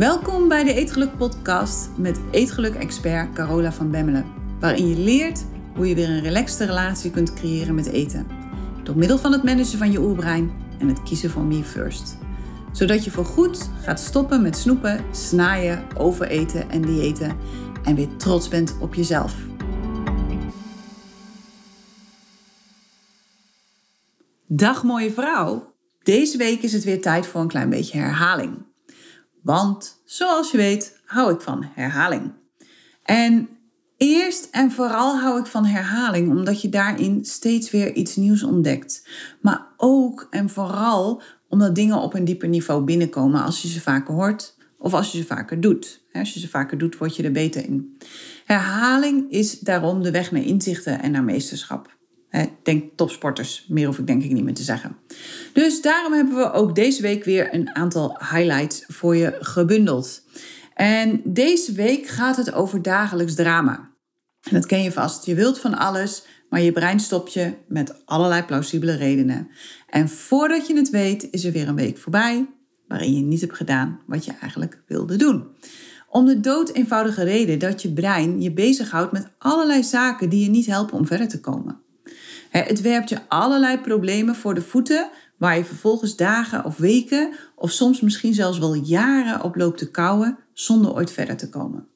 Welkom bij de Eetgeluk Podcast met Eetgeluk-expert Carola van Bemmelen. Waarin je leert hoe je weer een relaxte relatie kunt creëren met eten. Door middel van het managen van je oerbrein en het kiezen van me first. Zodat je voorgoed gaat stoppen met snoepen, snaaien, overeten en diëten. En weer trots bent op jezelf. Dag mooie vrouw. Deze week is het weer tijd voor een klein beetje herhaling. Want zoals je weet, hou ik van herhaling. En eerst en vooral hou ik van herhaling, omdat je daarin steeds weer iets nieuws ontdekt. Maar ook en vooral omdat dingen op een dieper niveau binnenkomen als je ze vaker hoort of als je ze vaker doet. Als je ze vaker doet, word je er beter in. Herhaling is daarom de weg naar inzichten en naar meesterschap. Denk topsporters, meer hoef ik denk ik niet meer te zeggen. Dus daarom hebben we ook deze week weer een aantal highlights voor je gebundeld. En deze week gaat het over dagelijks drama. En dat ken je vast. Je wilt van alles, maar je brein stopt je met allerlei plausibele redenen. En voordat je het weet, is er weer een week voorbij waarin je niet hebt gedaan wat je eigenlijk wilde doen. Om de dood eenvoudige reden dat je brein je bezighoudt met allerlei zaken die je niet helpen om verder te komen. Het werpt je allerlei problemen voor de voeten, waar je vervolgens dagen of weken of soms misschien zelfs wel jaren op loopt te kouwen zonder ooit verder te komen.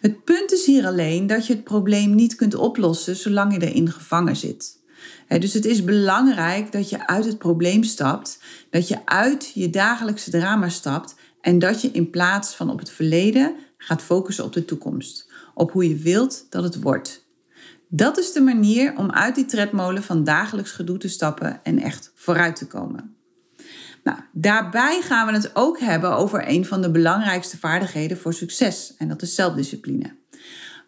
Het punt is hier alleen dat je het probleem niet kunt oplossen zolang je erin gevangen zit. Dus het is belangrijk dat je uit het probleem stapt, dat je uit je dagelijkse drama stapt en dat je in plaats van op het verleden gaat focussen op de toekomst, op hoe je wilt dat het wordt. Dat is de manier om uit die tredmolen van dagelijks gedoe te stappen en echt vooruit te komen. Nou, daarbij gaan we het ook hebben over een van de belangrijkste vaardigheden voor succes, en dat is zelfdiscipline.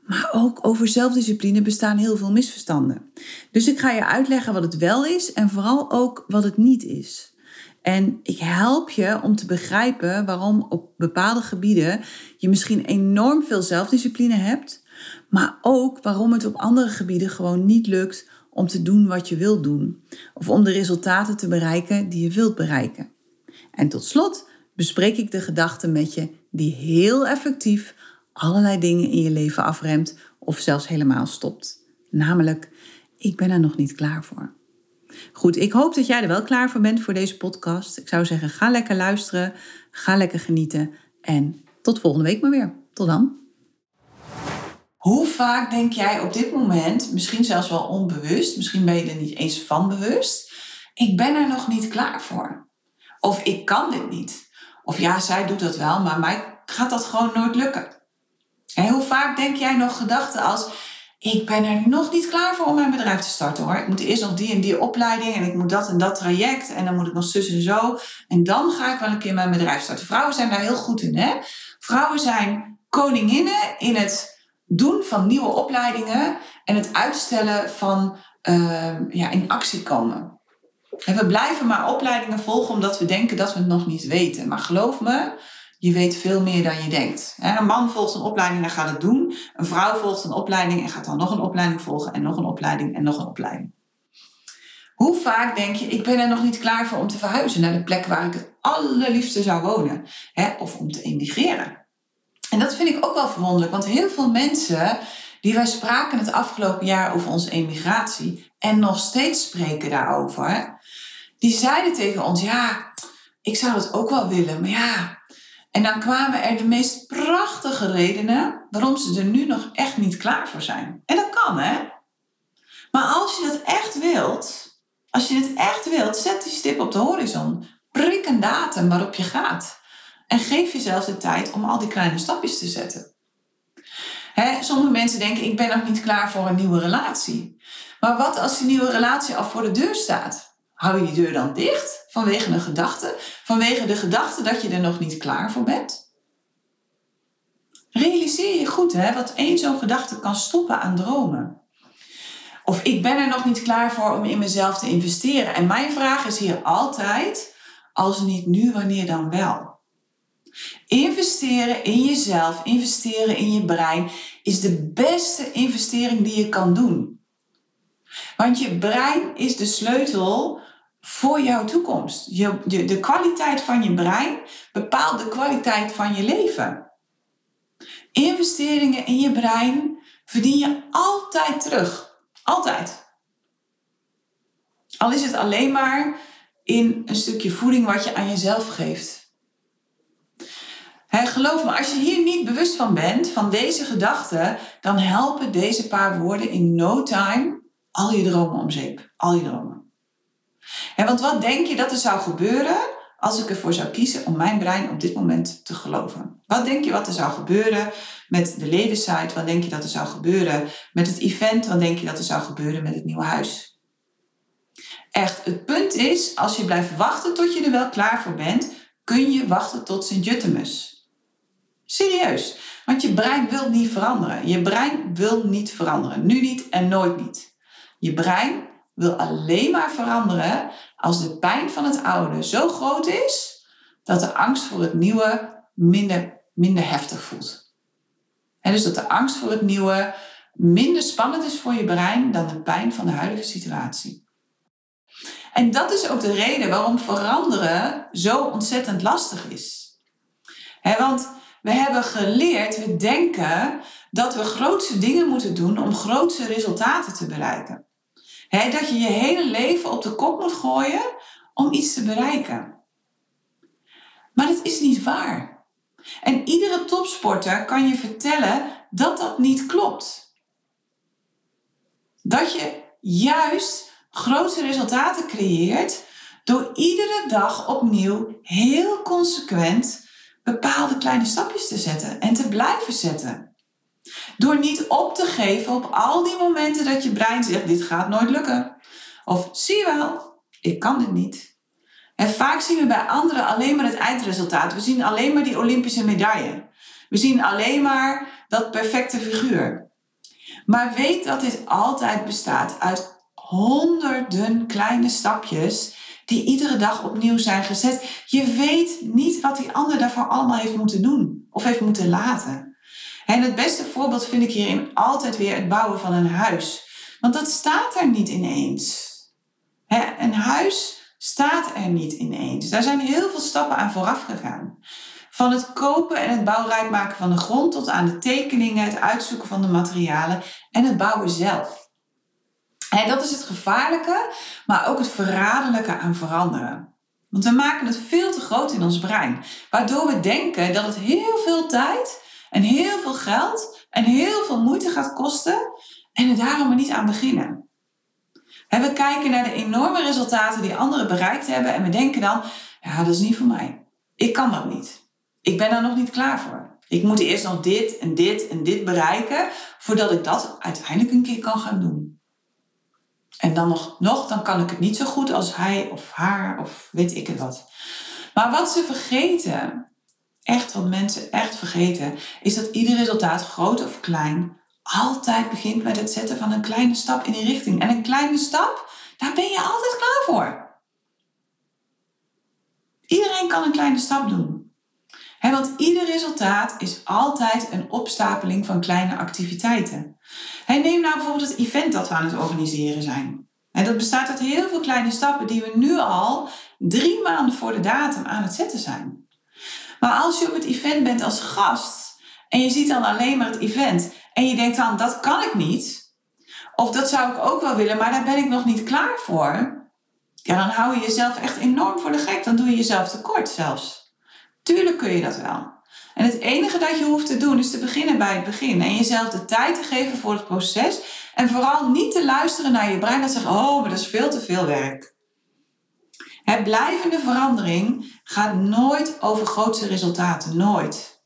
Maar ook over zelfdiscipline bestaan heel veel misverstanden. Dus ik ga je uitleggen wat het wel is en vooral ook wat het niet is. En ik help je om te begrijpen waarom op bepaalde gebieden je misschien enorm veel zelfdiscipline hebt, maar ook waarom het op andere gebieden gewoon niet lukt om te doen wat je wilt doen. Of om de resultaten te bereiken die je wilt bereiken. En tot slot bespreek ik de gedachten met je die heel effectief allerlei dingen in je leven afremt of zelfs helemaal stopt. Namelijk, ik ben er nog niet klaar voor. Goed, ik hoop dat jij er wel klaar voor bent voor deze podcast. Ik zou zeggen, ga lekker luisteren, ga lekker genieten en tot volgende week maar weer. Tot dan. Hoe vaak denk jij op dit moment, misschien zelfs wel onbewust, misschien ben je er niet eens van bewust, ik ben er nog niet klaar voor? Of ik kan dit niet? Of ja, zij doet dat wel, maar mij gaat dat gewoon nooit lukken. En hoe vaak denk jij nog gedachten als, ik ben er nog niet klaar voor om mijn bedrijf te starten hoor. Ik moet eerst nog die en die opleiding en ik moet dat en dat traject en dan moet ik nog zus en zo. En dan ga ik wel een keer mijn bedrijf starten. Vrouwen zijn daar heel goed in hè. Vrouwen zijn koninginnen in het doen van nieuwe opleidingen en het uitstellen van uh, ja, in actie komen. En we blijven maar opleidingen volgen omdat we denken dat we het nog niet weten. Maar geloof me, je weet veel meer dan je denkt. Een man volgt een opleiding en gaat het doen. Een vrouw volgt een opleiding en gaat dan nog een opleiding volgen en nog een opleiding en nog een opleiding. Hoe vaak denk je, ik ben er nog niet klaar voor om te verhuizen naar de plek waar ik het allerliefste zou wonen? Of om te emigreren? En dat vind ik ook wel verwonderlijk, want heel veel mensen die wij spraken het afgelopen jaar over onze emigratie en nog steeds spreken daarover, die zeiden tegen ons: Ja, ik zou dat ook wel willen, maar ja. En dan kwamen er de meest prachtige redenen waarom ze er nu nog echt niet klaar voor zijn. En dat kan, hè? Maar als je dat echt wilt, als je het echt wilt, zet die stip op de horizon. Prik een datum waarop je gaat. En geef jezelf de tijd om al die kleine stapjes te zetten. sommige mensen denken, ik ben nog niet klaar voor een nieuwe relatie. Maar wat als die nieuwe relatie al voor de deur staat? Hou je die deur dan dicht vanwege een gedachte? Vanwege de gedachte dat je er nog niet klaar voor bent? Realiseer je goed hè, wat één zo'n gedachte kan stoppen aan dromen. Of ik ben er nog niet klaar voor om in mezelf te investeren. En mijn vraag is hier altijd, als niet nu, wanneer dan wel? Investeren in jezelf, investeren in je brein is de beste investering die je kan doen. Want je brein is de sleutel voor jouw toekomst. Je, de, de kwaliteit van je brein bepaalt de kwaliteit van je leven. Investeringen in je brein verdien je altijd terug. Altijd. Al is het alleen maar in een stukje voeding wat je aan jezelf geeft. He, geloof me, als je hier niet bewust van bent, van deze gedachten, dan helpen deze paar woorden in no time al je dromen om zeep. Al je dromen. Want wat denk je dat er zou gebeuren als ik ervoor zou kiezen om mijn brein op dit moment te geloven? Wat denk je wat er zou gebeuren met de ledensite? Wat denk je dat er zou gebeuren met het event? Wat denk je dat er zou gebeuren met het nieuwe huis? Echt, het punt is, als je blijft wachten tot je er wel klaar voor bent, kun je wachten tot Sint-Jutemus. Serieus, want je brein wil niet veranderen. Je brein wil niet veranderen. Nu niet en nooit niet. Je brein wil alleen maar veranderen als de pijn van het oude zo groot is dat de angst voor het nieuwe minder, minder heftig voelt. En dus dat de angst voor het nieuwe minder spannend is voor je brein dan de pijn van de huidige situatie. En dat is ook de reden waarom veranderen zo ontzettend lastig is. want we hebben geleerd, we denken dat we grootste dingen moeten doen om grootste resultaten te bereiken. dat je je hele leven op de kop moet gooien om iets te bereiken. Maar dat is niet waar. En iedere topsporter kan je vertellen dat dat niet klopt. Dat je juist grote resultaten creëert door iedere dag opnieuw heel consequent bepaalde kleine stapjes te zetten en te blijven zetten. Door niet op te geven op al die momenten dat je brein zegt: dit gaat nooit lukken. Of zie wel, ik kan dit niet. En vaak zien we bij anderen alleen maar het eindresultaat. We zien alleen maar die Olympische medaille. We zien alleen maar dat perfecte figuur. Maar weet dat dit altijd bestaat uit honderden kleine stapjes die iedere dag opnieuw zijn gezet. Je weet niet wat die ander daarvoor allemaal heeft moeten doen of heeft moeten laten. En het beste voorbeeld vind ik hierin altijd weer het bouwen van een huis. Want dat staat er niet ineens. Een huis staat er niet ineens. Daar zijn heel veel stappen aan vooraf gegaan. Van het kopen en het bouwrijk maken van de grond tot aan de tekeningen, het uitzoeken van de materialen en het bouwen zelf. En dat is het gevaarlijke, maar ook het verraderlijke aan veranderen. Want we maken het veel te groot in ons brein, waardoor we denken dat het heel veel tijd en heel veel geld en heel veel moeite gaat kosten en er daarom niet aan beginnen. En we kijken naar de enorme resultaten die anderen bereikt hebben en we denken dan, ja, dat is niet voor mij. Ik kan dat niet. Ik ben daar nog niet klaar voor. Ik moet eerst nog dit en dit en dit bereiken voordat ik dat uiteindelijk een keer kan gaan doen. En dan nog, nog, dan kan ik het niet zo goed als hij of haar of weet ik het wat. Maar wat ze vergeten, echt wat mensen echt vergeten, is dat ieder resultaat, groot of klein, altijd begint met het zetten van een kleine stap in die richting. En een kleine stap, daar ben je altijd klaar voor. Iedereen kan een kleine stap doen. want ieder resultaat is altijd een opstapeling van kleine activiteiten. Hey, neem nou bijvoorbeeld het event dat we aan het organiseren zijn. En dat bestaat uit heel veel kleine stappen die we nu al drie maanden voor de datum aan het zetten zijn. Maar als je op het event bent als gast en je ziet dan alleen maar het event en je denkt dan dat kan ik niet, of dat zou ik ook wel willen, maar daar ben ik nog niet klaar voor, ja, dan hou je jezelf echt enorm voor de gek. Dan doe je jezelf tekort zelfs. Tuurlijk kun je dat wel. En het enige dat je hoeft te doen is te beginnen bij het begin. En jezelf de tijd te geven voor het proces. En vooral niet te luisteren naar je brein dat zegt, oh, maar dat is veel te veel werk. Het blijvende verandering gaat nooit over grootste resultaten. Nooit.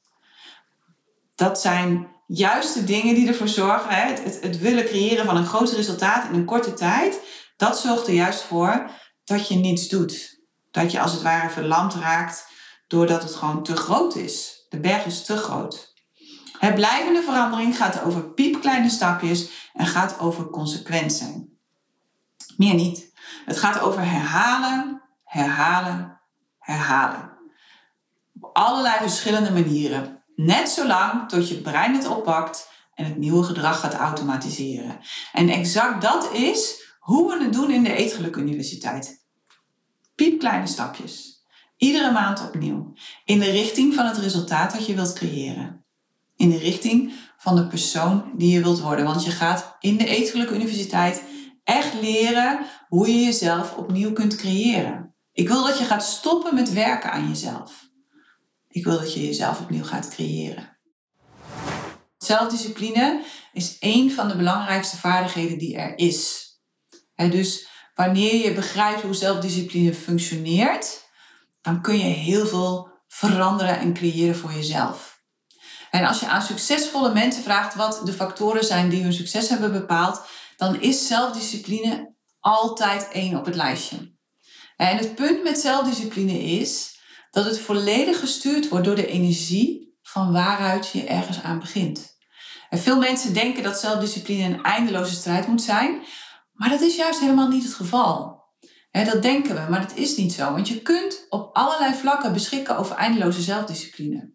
Dat zijn juist de dingen die ervoor zorgen, het, het, het willen creëren van een groot resultaat in een korte tijd. Dat zorgt er juist voor dat je niets doet. Dat je als het ware verlamd raakt doordat het gewoon te groot is. De berg is te groot. Het blijvende verandering gaat over piepkleine stapjes en gaat over consequent zijn. Meer niet. Het gaat over herhalen, herhalen, herhalen. Op allerlei verschillende manieren. Net zolang tot je brein het oppakt en het nieuwe gedrag gaat automatiseren. En exact dat is hoe we het doen in de Eetgeluk Universiteit. Piepkleine stapjes. Iedere maand opnieuw. In de richting van het resultaat dat je wilt creëren. In de richting van de persoon die je wilt worden. Want je gaat in de Etelijke Universiteit echt leren hoe je jezelf opnieuw kunt creëren. Ik wil dat je gaat stoppen met werken aan jezelf. Ik wil dat je jezelf opnieuw gaat creëren. Zelfdiscipline is een van de belangrijkste vaardigheden die er is. dus wanneer je begrijpt hoe zelfdiscipline functioneert, dan kun je heel veel veranderen en creëren voor jezelf. En als je aan succesvolle mensen vraagt wat de factoren zijn die hun succes hebben bepaald, dan is zelfdiscipline altijd één op het lijstje. En het punt met zelfdiscipline is dat het volledig gestuurd wordt door de energie van waaruit je ergens aan begint. En veel mensen denken dat zelfdiscipline een eindeloze strijd moet zijn, maar dat is juist helemaal niet het geval. Dat denken we, maar dat is niet zo, want je kunt op allerlei vlakken beschikken over eindeloze zelfdiscipline.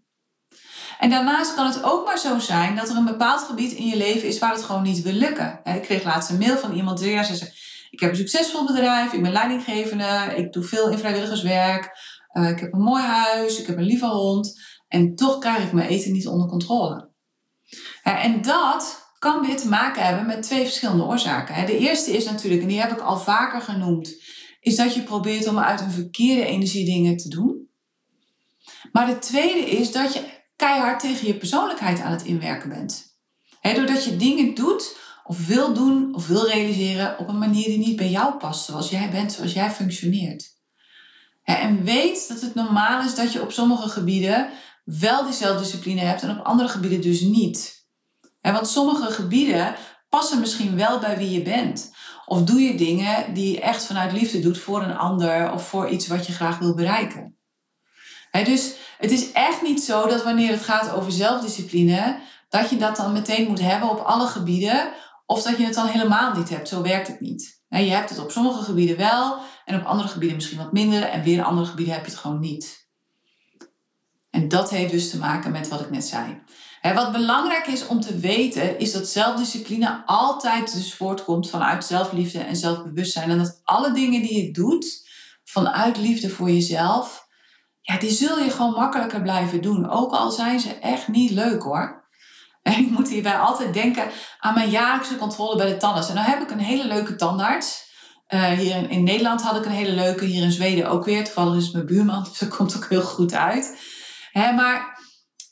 En daarnaast kan het ook maar zo zijn dat er een bepaald gebied in je leven is waar het gewoon niet wil lukken. Ik kreeg laatst een mail van iemand die zei: Ik heb een succesvol bedrijf, ik ben leidinggevende, ik doe veel in vrijwilligerswerk, eh, ik heb een mooi huis, ik heb een lieve hond en toch krijg ik mijn eten niet onder controle. En dat kan weer te maken hebben met twee verschillende oorzaken. De eerste is natuurlijk, en die heb ik al vaker genoemd, is dat je probeert om uit een verkeerde energie dingen te doen. Maar de tweede is dat je keihard tegen je persoonlijkheid aan het inwerken bent. doordat je dingen doet of wil doen of wil realiseren op een manier die niet bij jou past, zoals jij bent, zoals jij functioneert. en weet dat het normaal is dat je op sommige gebieden wel die zelfdiscipline hebt en op andere gebieden dus niet. want sommige gebieden passen misschien wel bij wie je bent. Of doe je dingen die je echt vanuit liefde doet voor een ander of voor iets wat je graag wil bereiken. dus het is echt niet zo dat wanneer het gaat over zelfdiscipline, dat je dat dan meteen moet hebben op alle gebieden, of dat je het dan helemaal niet hebt. Zo werkt het niet. Je hebt het op sommige gebieden wel en op andere gebieden misschien wat minder en weer andere gebieden heb je het gewoon niet. En dat heeft dus te maken met wat ik net zei. Wat belangrijk is om te weten, is dat zelfdiscipline altijd dus voortkomt vanuit zelfliefde en zelfbewustzijn. En dat alle dingen die je doet vanuit liefde voor jezelf, ja, die zul je gewoon makkelijker blijven doen. Ook al zijn ze echt niet leuk hoor. En ik moet hierbij altijd denken aan mijn jaarlijkse controle bij de tandarts. En dan heb ik een hele leuke tandarts. Uh, hier in, Nederland had ik een hele leuke, hier in Zweden ook weer. Toevallig is mijn buurman, dus dat komt ook heel goed uit. Maar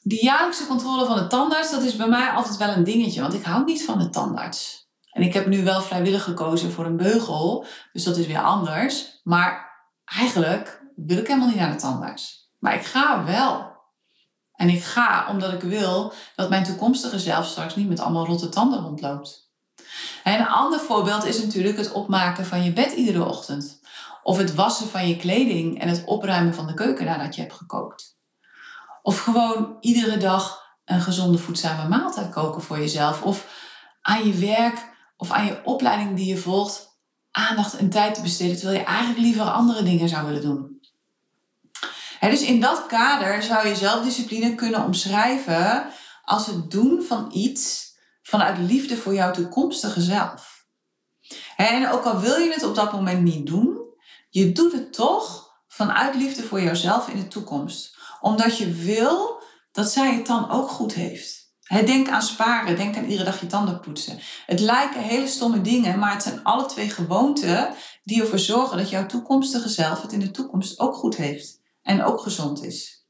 die jaarlijkse controle van de tandarts, dat is bij mij altijd wel een dingetje. Want ik hou niet van de tandarts. En ik heb nu wel vrijwillig gekozen voor een beugel. Dus dat is weer anders. Maar eigenlijk wil ik helemaal niet naar de tandarts. Maar ik ga wel. En ik ga omdat ik wil dat mijn toekomstige zelf straks niet met allemaal rotte tanden rondloopt. En een ander voorbeeld is natuurlijk het opmaken van je bed iedere ochtend. Of het wassen van je kleding en het opruimen van de keuken nadat je hebt gekookt. Of gewoon iedere dag een gezonde voedzame maaltijd koken voor jezelf. Of aan je werk of aan je opleiding die je volgt aandacht en tijd te besteden terwijl je eigenlijk liever andere dingen zou willen doen dus in dat kader zou je zelfdiscipline kunnen omschrijven als het doen van iets vanuit liefde voor jouw toekomstige zelf. En ook al wil je het op dat moment niet doen, je doet het toch vanuit liefde voor jouzelf in de toekomst. Omdat je wil dat zij het dan ook goed heeft. Denk aan sparen, denk aan iedere dag je tanden poetsen. Het lijken hele stomme dingen, maar het zijn alle twee gewoonten die ervoor zorgen dat jouw toekomstige zelf het in de toekomst ook goed heeft en ook gezond is.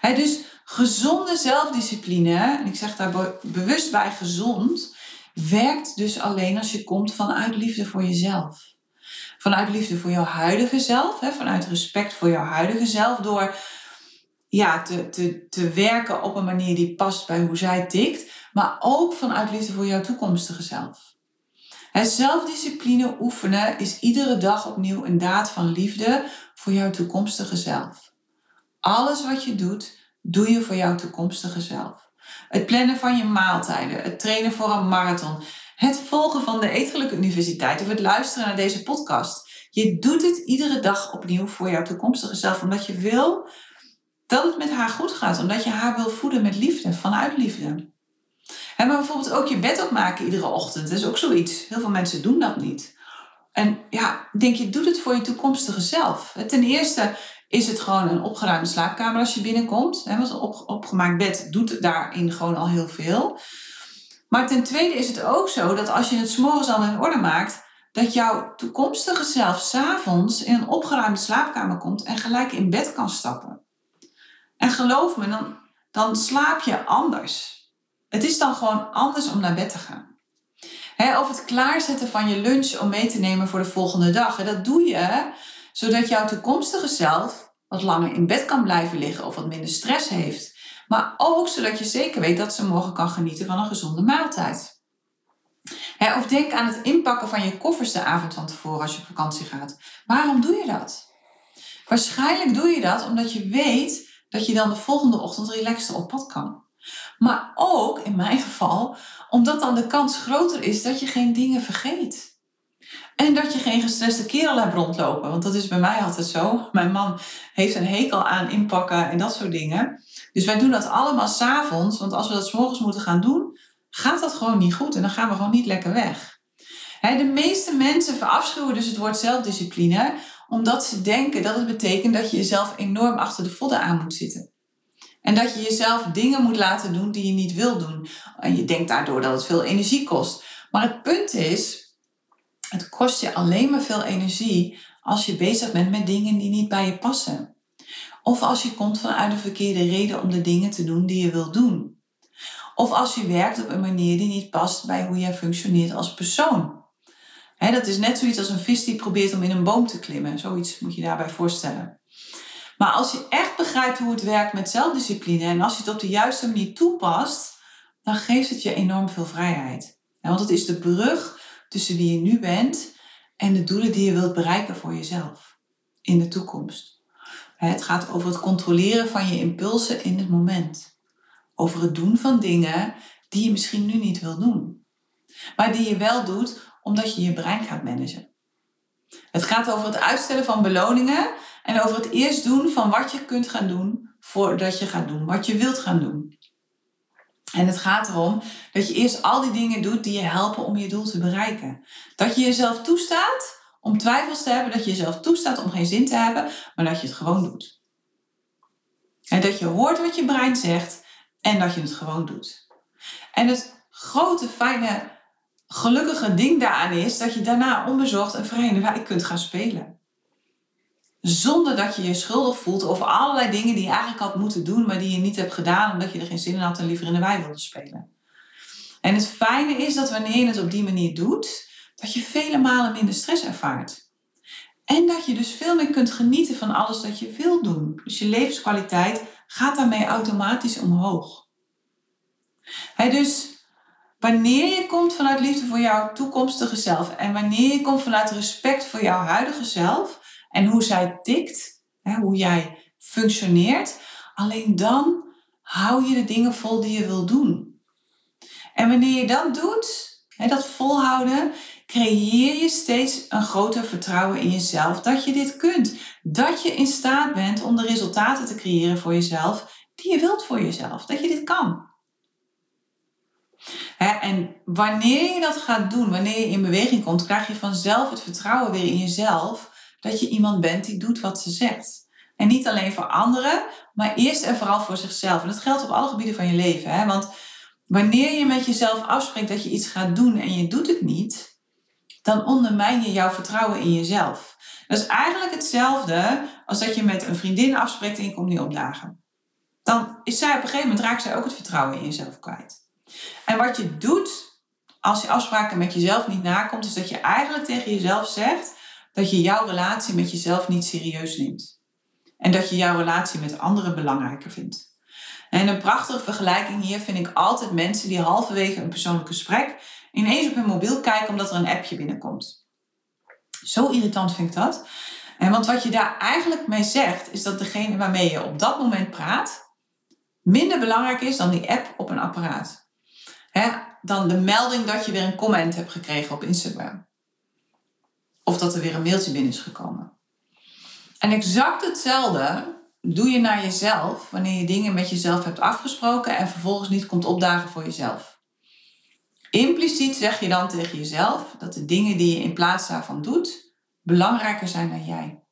dus gezonde zelfdiscipline, en ik zeg daar bewust bij gezond, werkt dus alleen als je komt vanuit liefde voor jezelf. Vanuit liefde voor jouw huidige zelf, vanuit respect voor jouw huidige zelf, door ja, te, te, te werken op een manier die past bij hoe zij tikt, maar ook vanuit liefde voor jouw toekomstige zelf. Het zelfdiscipline oefenen is iedere dag opnieuw een daad van liefde voor jouw toekomstige zelf. Alles wat je doet, doe je voor jouw toekomstige zelf. Het plannen van je maaltijden, het trainen voor een marathon, het volgen van de Eetgelijke Universiteit of het luisteren naar deze podcast. Je doet het iedere dag opnieuw voor jouw toekomstige zelf, omdat je wil dat het met haar goed gaat, omdat je haar wil voeden met liefde, vanuit liefde. Maar bijvoorbeeld ook je bed opmaken iedere ochtend, dat is ook zoiets. Heel veel mensen doen dat niet. En ja, denk je, doe het voor je toekomstige zelf. Ten eerste is het gewoon een opgeruimde slaapkamer als je binnenkomt. Want een op, opgemaakt bed doet daarin gewoon al heel veel. Maar ten tweede is het ook zo dat als je het s'morgens al in orde maakt, dat jouw toekomstige zelf s'avonds in een opgeruimde slaapkamer komt en gelijk in bed kan stappen. En geloof me, dan, dan slaap je anders. Het is dan gewoon anders om naar bed te gaan. of het klaarzetten van je lunch om mee te nemen voor de volgende dag. dat doe je zodat jouw toekomstige zelf wat langer in bed kan blijven liggen of wat minder stress heeft. Maar ook zodat je zeker weet dat ze morgen kan genieten van een gezonde maaltijd. of denk aan het inpakken van je koffers de avond van tevoren als je op vakantie gaat. Waarom doe je dat? Waarschijnlijk doe je dat omdat je weet dat je dan de volgende ochtend relaxter op pad kan. Maar ook, in mijn geval, omdat dan de kans groter is dat je geen dingen vergeet. En dat je geen gestreste kerel hebt rondlopen. Want dat is bij mij altijd zo. Mijn man heeft een hekel aan inpakken en dat soort dingen. Dus wij doen dat allemaal s'avonds. Want als we dat s'morgens moeten gaan doen, gaat dat gewoon niet goed. En dan gaan we gewoon niet lekker weg. de meeste mensen verafschuwen dus het woord zelfdiscipline. Omdat ze denken dat het betekent dat je jezelf enorm achter de vodden aan moet zitten. En dat je jezelf dingen moet laten doen die je niet wil doen. En je denkt daardoor dat het veel energie kost. Maar het punt is, het kost je alleen maar veel energie als je bezig bent met dingen die niet bij je passen. Of als je komt vanuit een verkeerde reden om de dingen te doen die je wil doen. Of als je werkt op een manier die niet past bij hoe jij functioneert als persoon. Dat is net zoiets als een vis die probeert om in een boom te klimmen. Zoiets moet je daarbij voorstellen. Maar als je echt begrijpt hoe het werkt met zelfdiscipline en als je het op de juiste manier toepast, dan geeft het je enorm veel vrijheid. want het is de brug tussen wie je nu bent en de doelen die je wilt bereiken voor jezelf in de toekomst. Het gaat over het controleren van je impulsen in het moment. Over het doen van dingen die je misschien nu niet wil doen, maar die je wel doet omdat je je brein gaat managen. Het gaat over het uitstellen van beloningen en over het eerst doen van wat je kunt gaan doen voordat je gaat doen wat je wilt gaan doen. En het gaat erom dat je eerst al die dingen doet die je helpen om je doel te bereiken. Dat je jezelf toestaat om twijfels te hebben, dat je jezelf toestaat om geen zin te hebben, maar dat je het gewoon doet. En dat je hoort wat je brein zegt en dat je het gewoon doet. En het grote, fijne, gelukkige ding daaraan is dat je daarna onbezorgd en vrij wijk kunt gaan spelen. Zonder dat je je schuldig voelt over allerlei dingen die je eigenlijk had moeten doen, maar die je niet hebt gedaan omdat je er geen zin in had en liever in de wei wilde spelen. En het fijne is dat wanneer je het op die manier doet, dat je vele malen minder stress ervaart. En dat je dus veel meer kunt genieten van alles dat je wilt doen. Dus je levenskwaliteit gaat daarmee automatisch omhoog. dus wanneer je komt vanuit liefde voor jouw toekomstige zelf en wanneer je komt vanuit respect voor jouw huidige zelf, en hoe zij tikt, hoe jij functioneert, alleen dan hou je de dingen vol die je wil doen. En wanneer je dat doet, dat volhouden, creëer je steeds een groter vertrouwen in jezelf dat je dit kunt. Dat je in staat bent om de resultaten te creëren voor jezelf die je wilt voor jezelf. Dat je dit kan. En wanneer je dat gaat doen, wanneer je in beweging komt, krijg je vanzelf het vertrouwen weer in jezelf dat je iemand bent die doet wat ze zegt. En niet alleen voor anderen, maar eerst en vooral voor zichzelf. En dat geldt op alle gebieden van je leven. Hè? Want wanneer je met jezelf afspreekt dat je iets gaat doen en je doet het niet, dan ondermijn je jouw vertrouwen in jezelf. Dat is eigenlijk hetzelfde als dat je met een vriendin afspreekt en je komt niet opdagen. Dan is zij op een gegeven moment raakt zij ook het vertrouwen in jezelf kwijt. En wat je doet als je afspraken met jezelf niet nakomt, is dat je eigenlijk tegen jezelf zegt: dat je jouw relatie met jezelf niet serieus neemt. En dat je jouw relatie met anderen belangrijker vindt. En een prachtige vergelijking hier vind ik altijd mensen die halverwege een persoonlijk gesprek ineens op hun mobiel kijken omdat er een appje binnenkomt. Zo irritant vind ik dat. En want wat je daar eigenlijk mee zegt, is dat degene waarmee je op dat moment praat, minder belangrijk is dan die app op een apparaat. Dan de melding dat je weer een comment hebt gekregen op Instagram. Of dat er weer een mailtje binnen is gekomen. En exact hetzelfde doe je naar jezelf wanneer je dingen met jezelf hebt afgesproken en vervolgens niet komt opdagen voor jezelf. Impliciet zeg je dan tegen jezelf dat de dingen die je in plaats daarvan doet belangrijker zijn dan jij.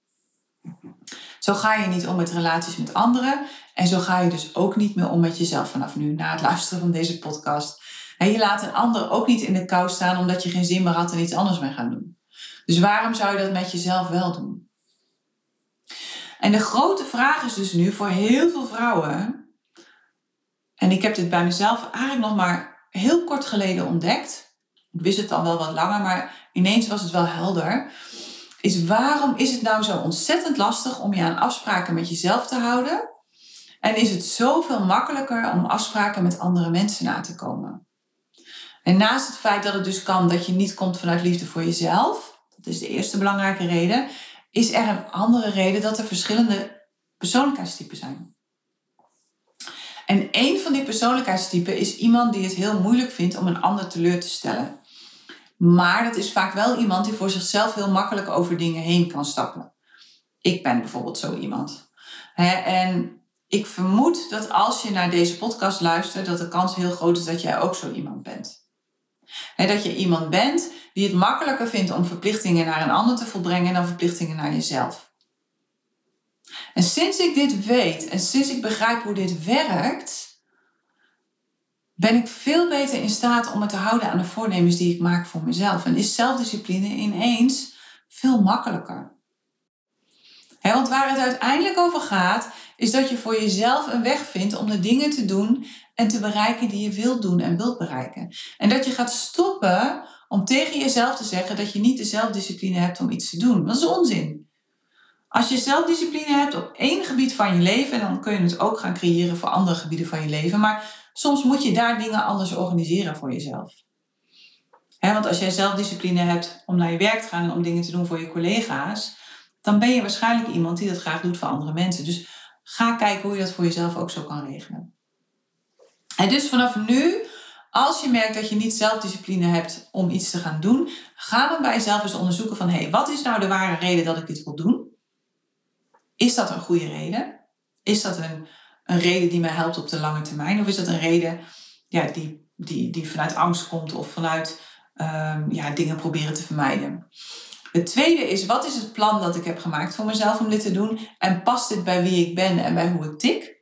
Zo ga je niet om met relaties met anderen en zo ga je dus ook niet meer om met jezelf vanaf nu na het luisteren van deze podcast. En je laat een ander ook niet in de kou staan omdat je geen zin meer had en iets anders mee gaan doen. Dus waarom zou je dat met jezelf wel doen? En de grote vraag is dus nu voor heel veel vrouwen, en ik heb dit bij mezelf eigenlijk nog maar heel kort geleden ontdekt. Ik wist het al wel wat langer, maar ineens was het wel helder. Is waarom is het nou zo ontzettend lastig om je aan afspraken met jezelf te houden? En is het zoveel makkelijker om afspraken met andere mensen na te komen? En naast het feit dat het dus kan dat je niet komt vanuit liefde voor jezelf, dat is de eerste belangrijke reden, is er een andere reden dat er verschillende persoonlijkheidstypen zijn. En een van die persoonlijkheidstypen is iemand die het heel moeilijk vindt om een ander teleur te stellen. Maar dat is vaak wel iemand die voor zichzelf heel makkelijk over dingen heen kan stappen. Ik ben bijvoorbeeld zo iemand. en ik vermoed dat als je naar deze podcast luistert, dat de kans heel groot is dat jij ook zo iemand bent. dat je iemand bent die het makkelijker vindt om verplichtingen naar een ander te volbrengen dan verplichtingen naar jezelf. En sinds ik dit weet en sinds ik begrijp hoe dit werkt, ben ik veel beter in staat om me te houden aan de voornemens die ik maak voor mezelf. En is zelfdiscipline ineens veel makkelijker. want waar het uiteindelijk over gaat, is dat je voor jezelf een weg vindt om de dingen te doen en te bereiken die je wilt doen en wilt bereiken. En dat je gaat stoppen om tegen jezelf te zeggen dat je niet de zelfdiscipline hebt om iets te doen. Dat is onzin. Als je zelfdiscipline hebt op één gebied van je leven, dan kun je het ook gaan creëren voor andere gebieden van je leven. Maar soms moet je daar dingen anders organiseren voor jezelf. want als jij zelfdiscipline hebt om naar je werk te gaan en om dingen te doen voor je collega's, dan ben je waarschijnlijk iemand die dat graag doet voor andere mensen. Dus ga kijken hoe je dat voor jezelf ook zo kan regelen. En dus vanaf nu, als je merkt dat je niet zelfdiscipline hebt om iets te gaan doen, ga dan bij jezelf eens onderzoeken van hé, hey, wat is nou de ware reden dat ik dit wil doen? Is dat een goede reden? Is dat een, een reden die mij helpt op de lange termijn? Of is dat een reden ja, die, die, die vanuit angst komt of vanuit um, ja, dingen proberen te vermijden? Het tweede is, wat is het plan dat ik heb gemaakt voor mezelf om dit te doen? En past dit bij wie ik ben en bij hoe ik tik?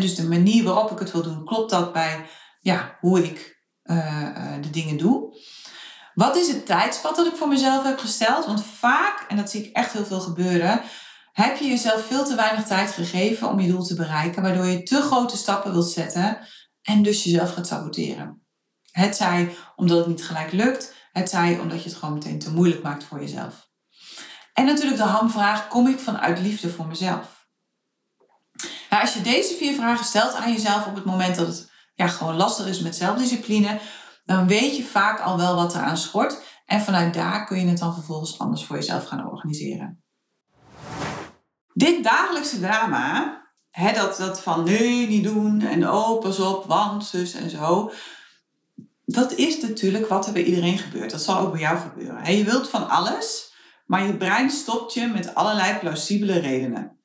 dus de manier waarop ik het wil doen, klopt dat bij ja, hoe ik uh, uh, de dingen doe? Wat is het tijdspad dat ik voor mezelf heb gesteld? Want vaak, en dat zie ik echt heel veel gebeuren, heb je jezelf veel te weinig tijd gegeven om je doel te bereiken, waardoor je te grote stappen wilt zetten en dus jezelf gaat saboteren. Het zij omdat het niet gelijk lukt, het zij omdat je het gewoon meteen te moeilijk maakt voor jezelf. En natuurlijk de hamvraag, kom ik vanuit liefde voor mezelf? Als je deze vier vragen stelt aan jezelf op het moment dat het ja, gewoon lastig is met zelfdiscipline, dan weet je vaak al wel wat eraan schort. En vanuit daar kun je het dan vervolgens anders voor jezelf gaan organiseren. Dit dagelijkse drama, hè, dat, dat van nee, niet doen en oh, pas op, want, zus en zo. Dat is natuurlijk wat er bij iedereen gebeurt. Dat zal ook bij jou gebeuren. Je wilt van alles, maar je brein stopt je met allerlei plausibele redenen.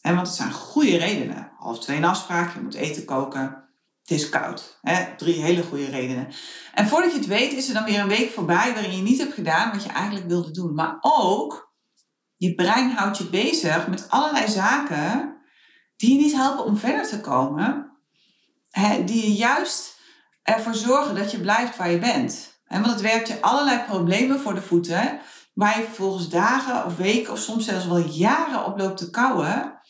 En want het zijn goede redenen. Half twee een afspraak, je moet eten koken, het is koud. Hè? Drie hele goede redenen. En voordat je het weet, is er dan weer een week voorbij waarin je niet hebt gedaan wat je eigenlijk wilde doen. Maar ook je brein houdt je bezig met allerlei zaken die je niet helpen om verder te komen. Hè, die je juist ervoor zorgen dat je blijft waar je bent. Want het werpt je allerlei problemen voor de voeten. Waar je vervolgens dagen of weken of soms zelfs wel jaren op loopt te kouwen.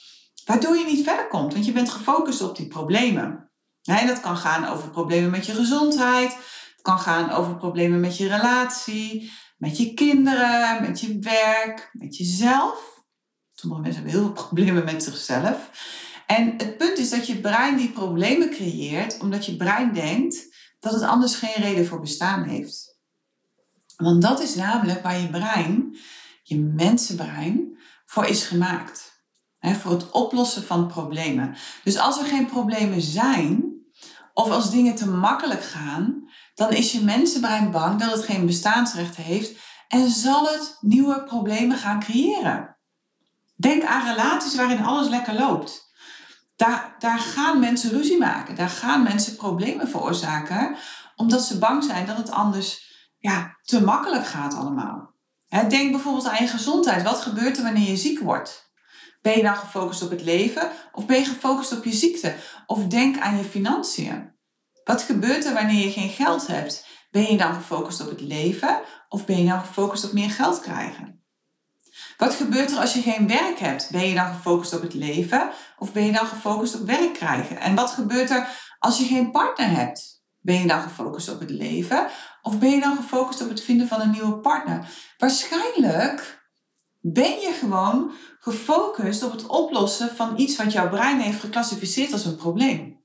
Waardoor je niet verder komt. Want je bent gefocust op die problemen. Hè, dat kan gaan over problemen met je gezondheid. Het kan gaan over problemen met je relatie. Met je kinderen, met je werk, met jezelf. Sommige mensen hebben heel veel problemen met zichzelf. En het punt is dat je brein die problemen creëert, omdat je brein denkt dat het anders geen reden voor bestaan heeft. Want dat is namelijk waar je brein, je mensenbrein, voor is gemaakt. voor het oplossen van problemen. Dus als er geen problemen zijn, of als dingen te makkelijk gaan, dan is je mensenbrein bang dat het geen bestaansrecht heeft en zal het nieuwe problemen gaan creëren. Denk aan relaties waarin alles lekker loopt. Daar, daar gaan mensen ruzie maken, daar gaan mensen problemen veroorzaken, omdat ze bang zijn dat het anders ja, te makkelijk gaat allemaal. denk bijvoorbeeld aan je gezondheid. Wat gebeurt er wanneer je ziek wordt? Ben je dan gefocust op het leven of ben je gefocust op je ziekte? Of denk aan je financiën. Wat gebeurt er wanneer je geen geld hebt? Ben je dan gefocust op het leven of ben je dan gefocust op meer geld krijgen? Wat gebeurt er als je geen werk hebt? Ben je dan gefocust op het leven of ben je dan gefocust op werk krijgen? En wat gebeurt er als je geen partner hebt? Ben je dan gefocust op het leven of ben je dan gefocust op het vinden van een nieuwe partner? Waarschijnlijk ben je gewoon gefocust op het oplossen van iets wat jouw brein heeft geclassificeerd als een probleem.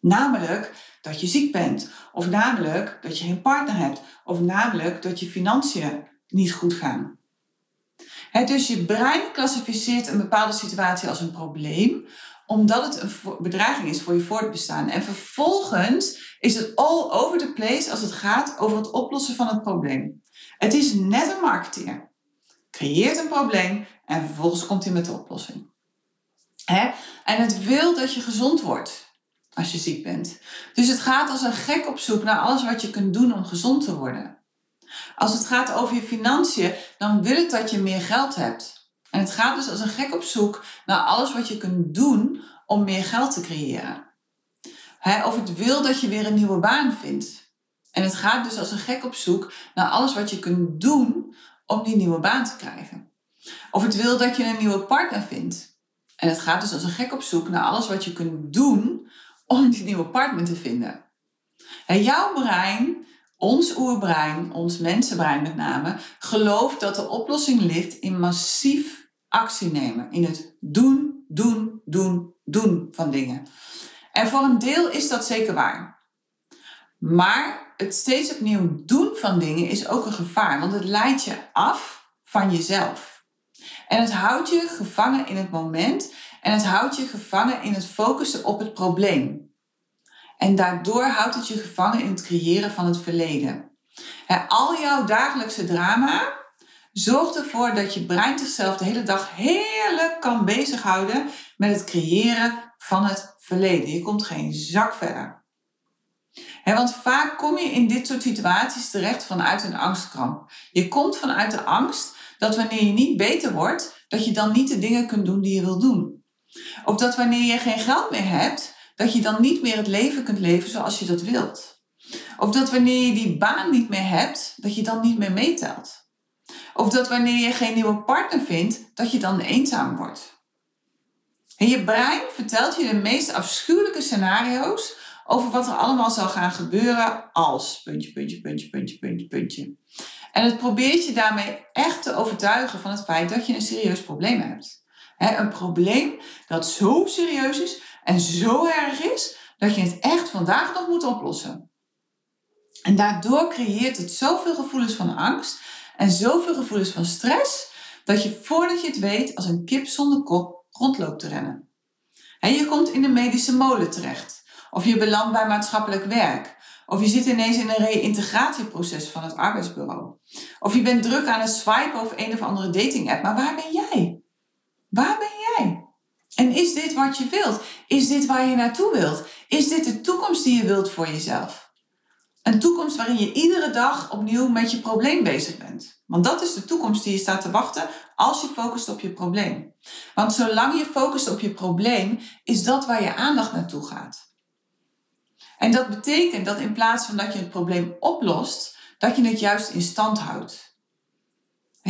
Namelijk dat je ziek bent, of namelijk dat je geen partner hebt, of namelijk dat je financiën niet goed gaan. dus je brein klassificeert een bepaalde situatie als een probleem, omdat het een bedreiging is voor je voortbestaan. En vervolgens is het all over the place als het gaat over het oplossen van het probleem. Het is net een marketeer. Creëert een probleem en vervolgens komt hij met de oplossing. En het wil dat je gezond wordt als je ziek bent. Dus het gaat als een gek op zoek naar alles wat je kunt doen om gezond te worden. Als het gaat over je financiën, dan wil het dat je meer geld hebt. En het gaat dus als een gek op zoek naar alles wat je kunt doen om meer geld te creëren. of het wil dat je weer een nieuwe baan vindt. En het gaat dus als een gek op zoek naar alles wat je kunt doen om die nieuwe baan te krijgen. Of het wil dat je een nieuwe partner vindt. En het gaat dus als een gek op zoek naar alles wat je kunt doen om die nieuwe partner te vinden. En jouw brein, ons oerbrein, ons mensenbrein met name, gelooft dat de oplossing ligt in massief actie nemen. In het doen, doen, doen, doen van dingen. En voor een deel is dat zeker waar. Maar het steeds opnieuw doen van dingen is ook een gevaar, want het leidt je af van jezelf. En het houdt je gevangen in het moment en het houdt je gevangen in het focussen op het probleem. En daardoor houdt het je gevangen in het creëren van het verleden. al jouw dagelijkse drama zorgt ervoor dat je brein zichzelf de hele dag heerlijk kan bezighouden met het creëren van het verleden. Je komt geen zak verder. want vaak kom je in dit soort situaties terecht vanuit een angstkramp. Je komt vanuit de angst dat wanneer je niet beter wordt, dat je dan niet de dingen kunt doen die je wil doen. Of dat wanneer je geen geld meer hebt, dat je dan niet meer het leven kunt leven zoals je dat wilt. Of dat wanneer je die baan niet meer hebt, dat je dan niet meer meetelt. Of dat wanneer je geen nieuwe partner vindt, dat je dan eenzaam wordt. En je brein vertelt je de meest afschuwelijke scenario's over wat er allemaal zal gaan gebeuren als puntje, puntje, puntje, puntje, puntje, puntje. En het probeert je daarmee echt te overtuigen van het feit dat je een serieus probleem hebt een probleem dat zo serieus is en zo erg is dat je het echt vandaag nog moet oplossen. En daardoor creëert het zoveel gevoelens van angst en zoveel gevoelens van stress dat je voordat je het weet als een kip zonder kop rondloopt te rennen. En je komt in de medische molen terecht, of je belandt bij maatschappelijk werk, of je zit ineens in een reïntegratieproces van het arbeidsbureau, of je bent druk aan het swipen of een of andere dating app. Maar waar ben jij? Waar ben jij? En is dit wat je wilt? Is dit waar je naartoe wilt? Is dit de toekomst die je wilt voor jezelf? Een toekomst waarin je iedere dag opnieuw met je probleem bezig bent. Want dat is de toekomst die je staat te wachten als je focust op je probleem. Want zolang je focust op je probleem, is dat waar je aandacht naartoe gaat. En dat betekent dat in plaats van dat je het probleem oplost, dat je het juist in stand houdt.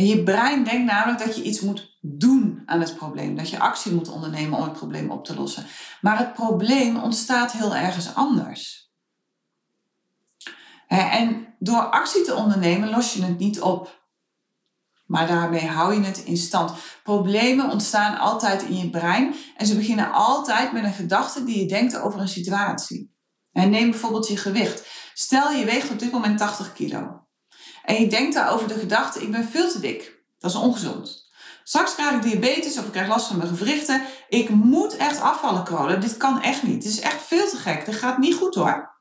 Je brein denkt namelijk dat je iets moet doen aan het probleem. Dat je actie moet ondernemen om het probleem op te lossen. Maar het probleem ontstaat heel ergens anders. En door actie te ondernemen los je het niet op. Maar daarmee hou je het in stand. Problemen ontstaan altijd in je brein en ze beginnen altijd met een gedachte die je denkt over een situatie. En neem bijvoorbeeld je gewicht. Stel je weegt op dit moment 80 kilo. En je denkt daarover de gedachte, ik ben veel te dik. Dat is ongezond. Straks krijg ik diabetes of ik krijg last van mijn gewrichten. Ik moet echt afvallen, Carola. Dit kan echt niet. Het is echt veel te gek. Dit gaat niet goed hoor.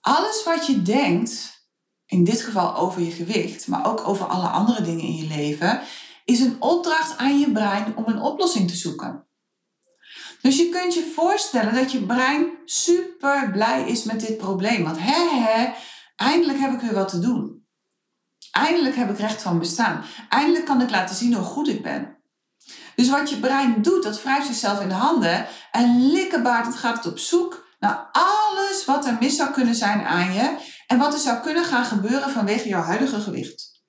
Alles wat je denkt, in dit geval over je gewicht, maar ook over alle andere dingen in je leven, is een opdracht aan je brein om een oplossing te zoeken. Dus je kunt je voorstellen dat je brein super blij is met dit probleem. Want hè, hè, eindelijk heb ik weer wat te doen. Eindelijk heb ik recht van bestaan. Eindelijk kan ik laten zien hoe goed ik ben. Dus wat je brein doet, dat wrijft zichzelf in de handen en likkenbaard gaat op zoek naar alles wat er mis zou kunnen zijn aan je en wat er zou kunnen gaan gebeuren vanwege jouw huidige gewicht.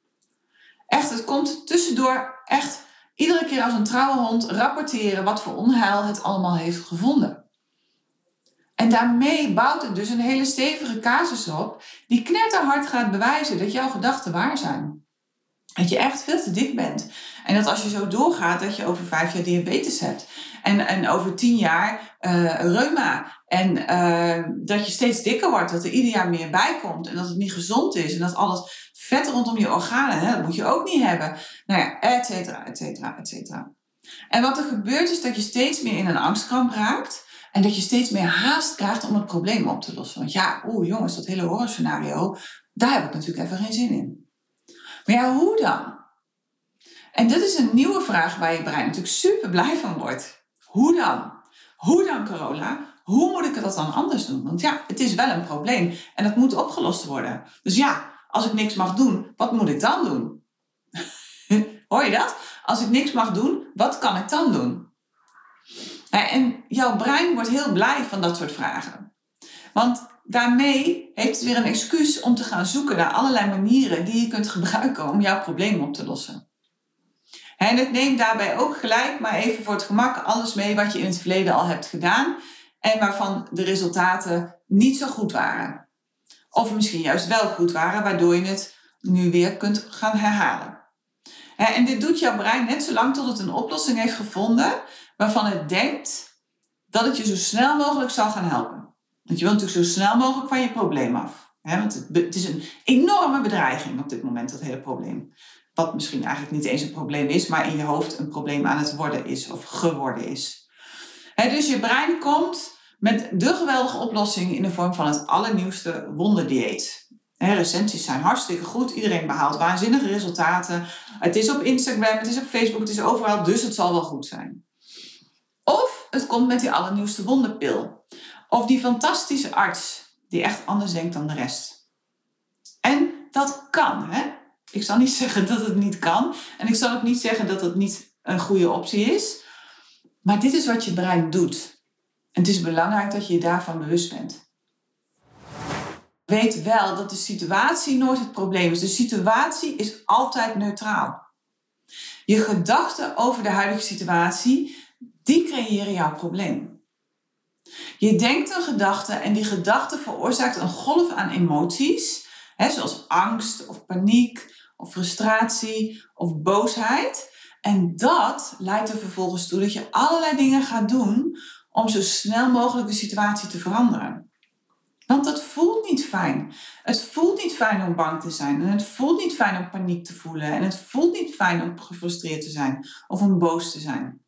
Echt, het komt tussendoor echt iedere keer als een trouwe hond rapporteren wat voor onheil het allemaal heeft gevonden. En daarmee bouwt het dus een hele stevige casus op die knetterhard gaat bewijzen dat jouw gedachten waar zijn. Dat je echt veel te dik bent. En dat als je zo doorgaat, dat je over vijf jaar diabetes hebt. En, en over tien jaar uh, reuma. En uh, dat je steeds dikker wordt, dat er ieder jaar meer bij komt. En dat het niet gezond is. En dat alles vet rondom je organen, hè, dat moet je ook niet hebben. Nou ja, et cetera, et cetera, et cetera. En wat er gebeurt is dat je steeds meer in een angstkramp raakt. En dat je steeds meer haast krijgt om het probleem op te lossen. Want ja, oeh jongens, dat hele horrorscenario, daar heb ik natuurlijk even geen zin in. Maar ja, hoe dan? En dit is een nieuwe vraag waar je brein natuurlijk super blij van wordt. Hoe dan? Hoe dan, Carola? Hoe moet ik dat dan anders doen? Want ja, het is wel een probleem en dat moet opgelost worden. Dus ja, als ik niks mag doen, wat moet ik dan doen? Hoor je dat? Als ik niks mag doen, wat kan ik dan doen? En jouw brein wordt heel blij van dat soort vragen. Want daarmee heeft het weer een excuus om te gaan zoeken naar allerlei manieren die je kunt gebruiken om jouw probleem op te lossen. En het neemt daarbij ook gelijk, maar even voor het gemak, alles mee wat je in het verleden al hebt gedaan en waarvan de resultaten niet zo goed waren. Of misschien juist wel goed waren, waardoor je het nu weer kunt gaan herhalen. En dit doet jouw brein net zolang tot het een oplossing heeft gevonden waarvan het denkt dat het je zo snel mogelijk zal gaan helpen. Want je wilt natuurlijk zo snel mogelijk van je probleem af. want het, het, is een enorme bedreiging op dit moment, dat hele probleem. Wat misschien eigenlijk niet eens een probleem is, maar in je hoofd een probleem aan het worden is of geworden is. dus je brein komt met de geweldige oplossing in de vorm van het allernieuwste wonderdieet. recensies zijn hartstikke goed. Iedereen behaalt waanzinnige resultaten. Het is op Instagram, het is op Facebook, het is overal, dus het zal wel goed zijn. Of het komt met die allernieuwste wonderpil. Of die fantastische arts die echt anders denkt dan de rest. En dat kan, hè? Ik zal niet zeggen dat het niet kan. En ik zal ook niet zeggen dat het niet een goede optie is. Maar dit is wat je brein doet. En het is belangrijk dat je je daarvan bewust bent. Weet wel dat de situatie nooit het probleem is. De situatie is altijd neutraal. Je gedachten over de huidige situatie, die creëren jouw probleem. Je denkt een gedachte en die gedachte veroorzaakt een golf aan emoties, hè, zoals angst of paniek of frustratie of boosheid. En dat leidt er vervolgens toe dat je allerlei dingen gaat doen om zo snel mogelijk de situatie te veranderen. Want dat voelt niet fijn. Het voelt niet fijn om bang te zijn. En het voelt niet fijn om paniek te voelen. En het voelt niet fijn om gefrustreerd te zijn of om boos te zijn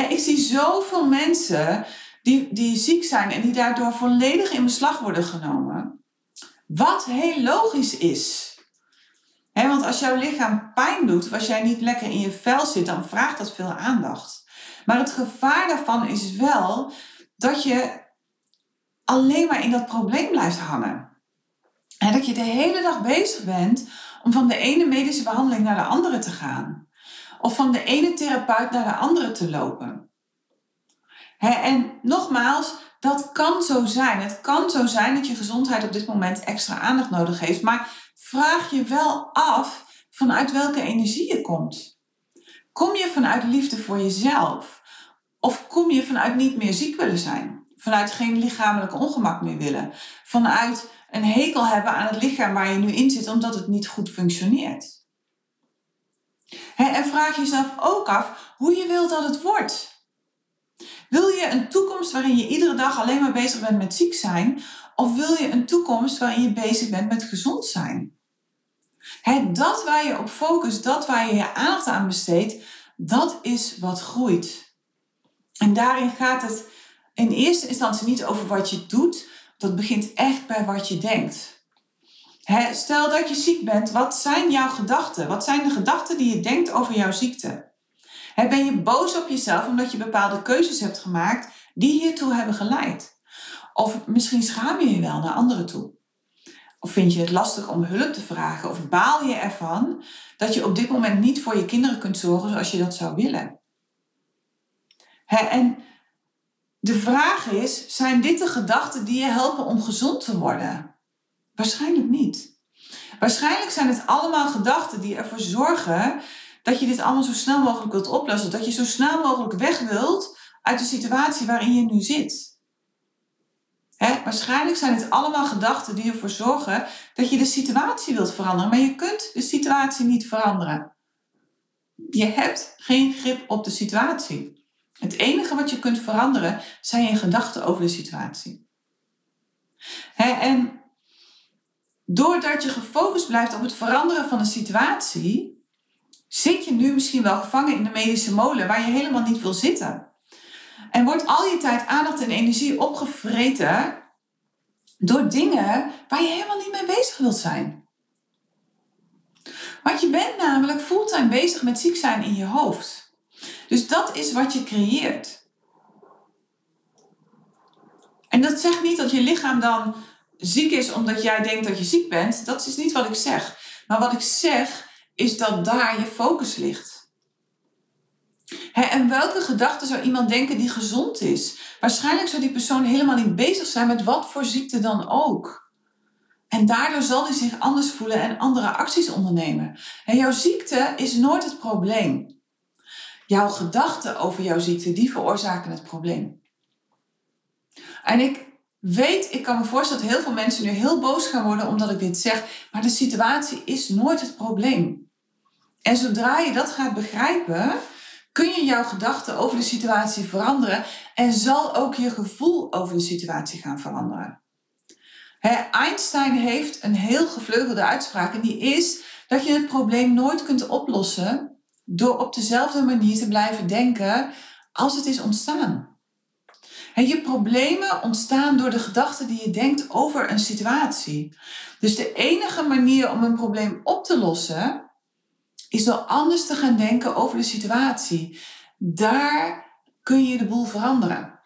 ik zie zoveel mensen die, die ziek zijn en die daardoor volledig in beslag worden genomen. Wat heel logisch is. want als jouw lichaam pijn doet, of als jij niet lekker in je vel zit, dan vraagt dat veel aandacht. Maar het gevaar daarvan is wel dat je alleen maar in dat probleem blijft hangen. En dat je de hele dag bezig bent om van de ene medische behandeling naar de andere te gaan of van de ene therapeut naar de andere te lopen. en nogmaals, dat kan zo zijn. Het kan zo zijn dat je gezondheid op dit moment extra aandacht nodig heeft, maar vraag je wel af vanuit welke energie je komt. Kom je vanuit liefde voor jezelf? Of kom je vanuit niet meer ziek willen zijn? Vanuit geen lichamelijk ongemak meer willen? Vanuit een hekel hebben aan het lichaam waar je nu in zit omdat het niet goed functioneert? En vraag jezelf ook af hoe je wilt dat het wordt. Wil je een toekomst waarin je iedere dag alleen maar bezig bent met ziek zijn? Of wil je een toekomst waarin je bezig bent met gezond zijn? dat waar je op focust, dat waar je je aandacht aan besteedt, dat is wat groeit. En daarin gaat het in eerste instantie niet over wat je doet, dat begint echt bij wat je denkt stel dat je ziek bent, wat zijn jouw gedachten? Wat zijn de gedachten die je denkt over jouw ziekte? ben je boos op jezelf omdat je bepaalde keuzes hebt gemaakt die hiertoe hebben geleid? Of misschien schaam je je wel naar anderen toe? Of vind je het lastig om hulp te vragen? Of baal je ervan dat je op dit moment niet voor je kinderen kunt zorgen zoals je dat zou willen? en de vraag is, zijn dit de gedachten die je helpen om gezond te worden? Waarschijnlijk niet. Waarschijnlijk zijn het allemaal gedachten die ervoor zorgen dat je dit allemaal zo snel mogelijk wilt oplossen. Dat je zo snel mogelijk weg wilt uit de situatie waarin je nu zit. waarschijnlijk zijn het allemaal gedachten die ervoor zorgen dat je de situatie wilt veranderen. Maar je kunt de situatie niet veranderen. Je hebt geen grip op de situatie. Het enige wat je kunt veranderen zijn je gedachten over de situatie. en doordat je gefocust blijft op het veranderen van de situatie, zit je nu misschien wel gevangen in de medische molen waar je helemaal niet wil zitten. En wordt al je tijd, aandacht en energie opgevreten door dingen waar je helemaal niet mee bezig wilt zijn. Want je bent namelijk fulltime bezig met ziek zijn in je hoofd. Dus dat is wat je creëert. En dat zegt niet dat je lichaam dan ziek is omdat jij denkt dat je ziek bent. Dat is niet wat ik zeg. Maar wat ik zeg is dat daar je focus ligt. en welke gedachte zou iemand denken die gezond is? Waarschijnlijk zou die persoon helemaal niet bezig zijn met wat voor ziekte dan ook. En daardoor zal hij zich anders voelen en andere acties ondernemen. En jouw ziekte is nooit het probleem. Jouw gedachten over jouw ziekte, die veroorzaken het probleem. En ik weet, ik kan me voorstellen dat heel veel mensen nu heel boos gaan worden omdat ik dit zeg, maar de situatie is nooit het probleem. En zodra je dat gaat begrijpen, kun je jouw gedachten over de situatie veranderen en zal ook je gevoel over de situatie gaan veranderen. Einstein heeft een heel gevleugelde uitspraak en die is dat je het probleem nooit kunt oplossen door op dezelfde manier te blijven denken als het is ontstaan. Je problemen ontstaan door de gedachten die je denkt over een situatie. Dus de enige manier om een probleem op te lossen is door anders te gaan denken over de situatie. Daar kun je de boel veranderen.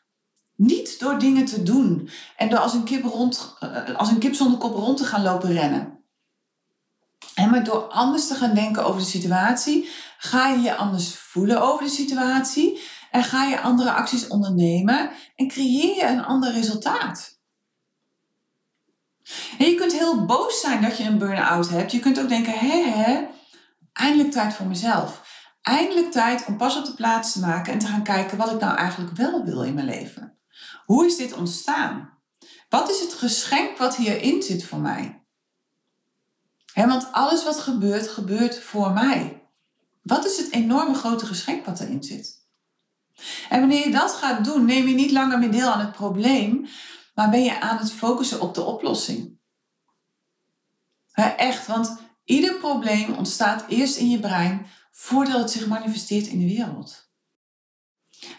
Niet door dingen te doen en door als een kip, rond, eh, als een kip zonder kop rond te gaan lopen rennen. En maar door anders te gaan denken over de situatie, ga je je anders voelen over de situatie en ga je andere acties ondernemen en creëer je een ander resultaat. En je kunt heel boos zijn dat je een burn-out hebt. Je kunt ook denken, hé, hé, eindelijk tijd voor mezelf. Eindelijk tijd om pas op de plaats te maken en te gaan kijken wat ik nou eigenlijk wel wil in mijn leven. Hoe is dit ontstaan? Wat is het geschenk wat hierin zit voor mij? want alles wat gebeurt, gebeurt voor mij. Wat is het enorme grote geschenk wat erin zit? En wanneer je dat gaat doen, neem je niet langer meer deel aan het probleem, maar ben je aan het focussen op de oplossing. echt, want ieder probleem ontstaat eerst in je brein voordat het zich manifesteert in de wereld.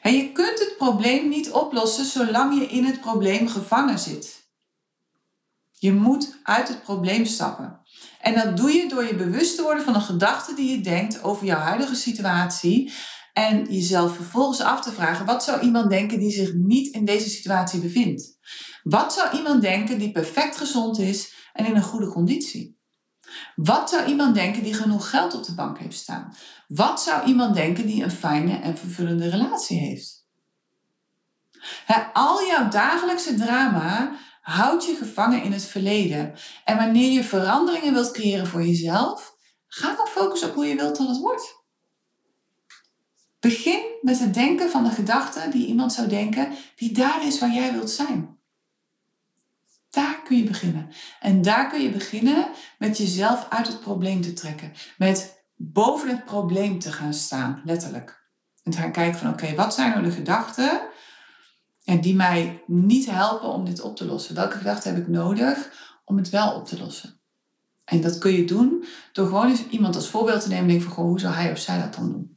En je kunt het probleem niet oplossen zolang je in het probleem gevangen zit. Je moet uit het probleem stappen. En dat doe je door je bewust te worden van de gedachten die je denkt over jouw huidige situatie. En jezelf vervolgens af te vragen: wat zou iemand denken die zich niet in deze situatie bevindt? Wat zou iemand denken die perfect gezond is en in een goede conditie? Wat zou iemand denken die genoeg geld op de bank heeft staan? Wat zou iemand denken die een fijne en vervullende relatie heeft? al jouw dagelijkse drama Houd je gevangen in het verleden. En wanneer je veranderingen wilt creëren voor jezelf, ga dan focussen op hoe je wilt dat het wordt. Begin met het denken van de gedachte die iemand zou denken, die daar is waar jij wilt zijn. Daar kun je beginnen. En daar kun je beginnen met jezelf uit het probleem te trekken. Met boven het probleem te gaan staan, letterlijk. En te gaan kijken van oké, wat zijn nou de gedachten en die mij niet helpen om dit op te lossen. Welke gedachten heb ik nodig om het wel op te lossen? En dat kun je doen door gewoon eens iemand als voorbeeld te nemen en denken van, goh, hoe zou hij of zij dat dan doen?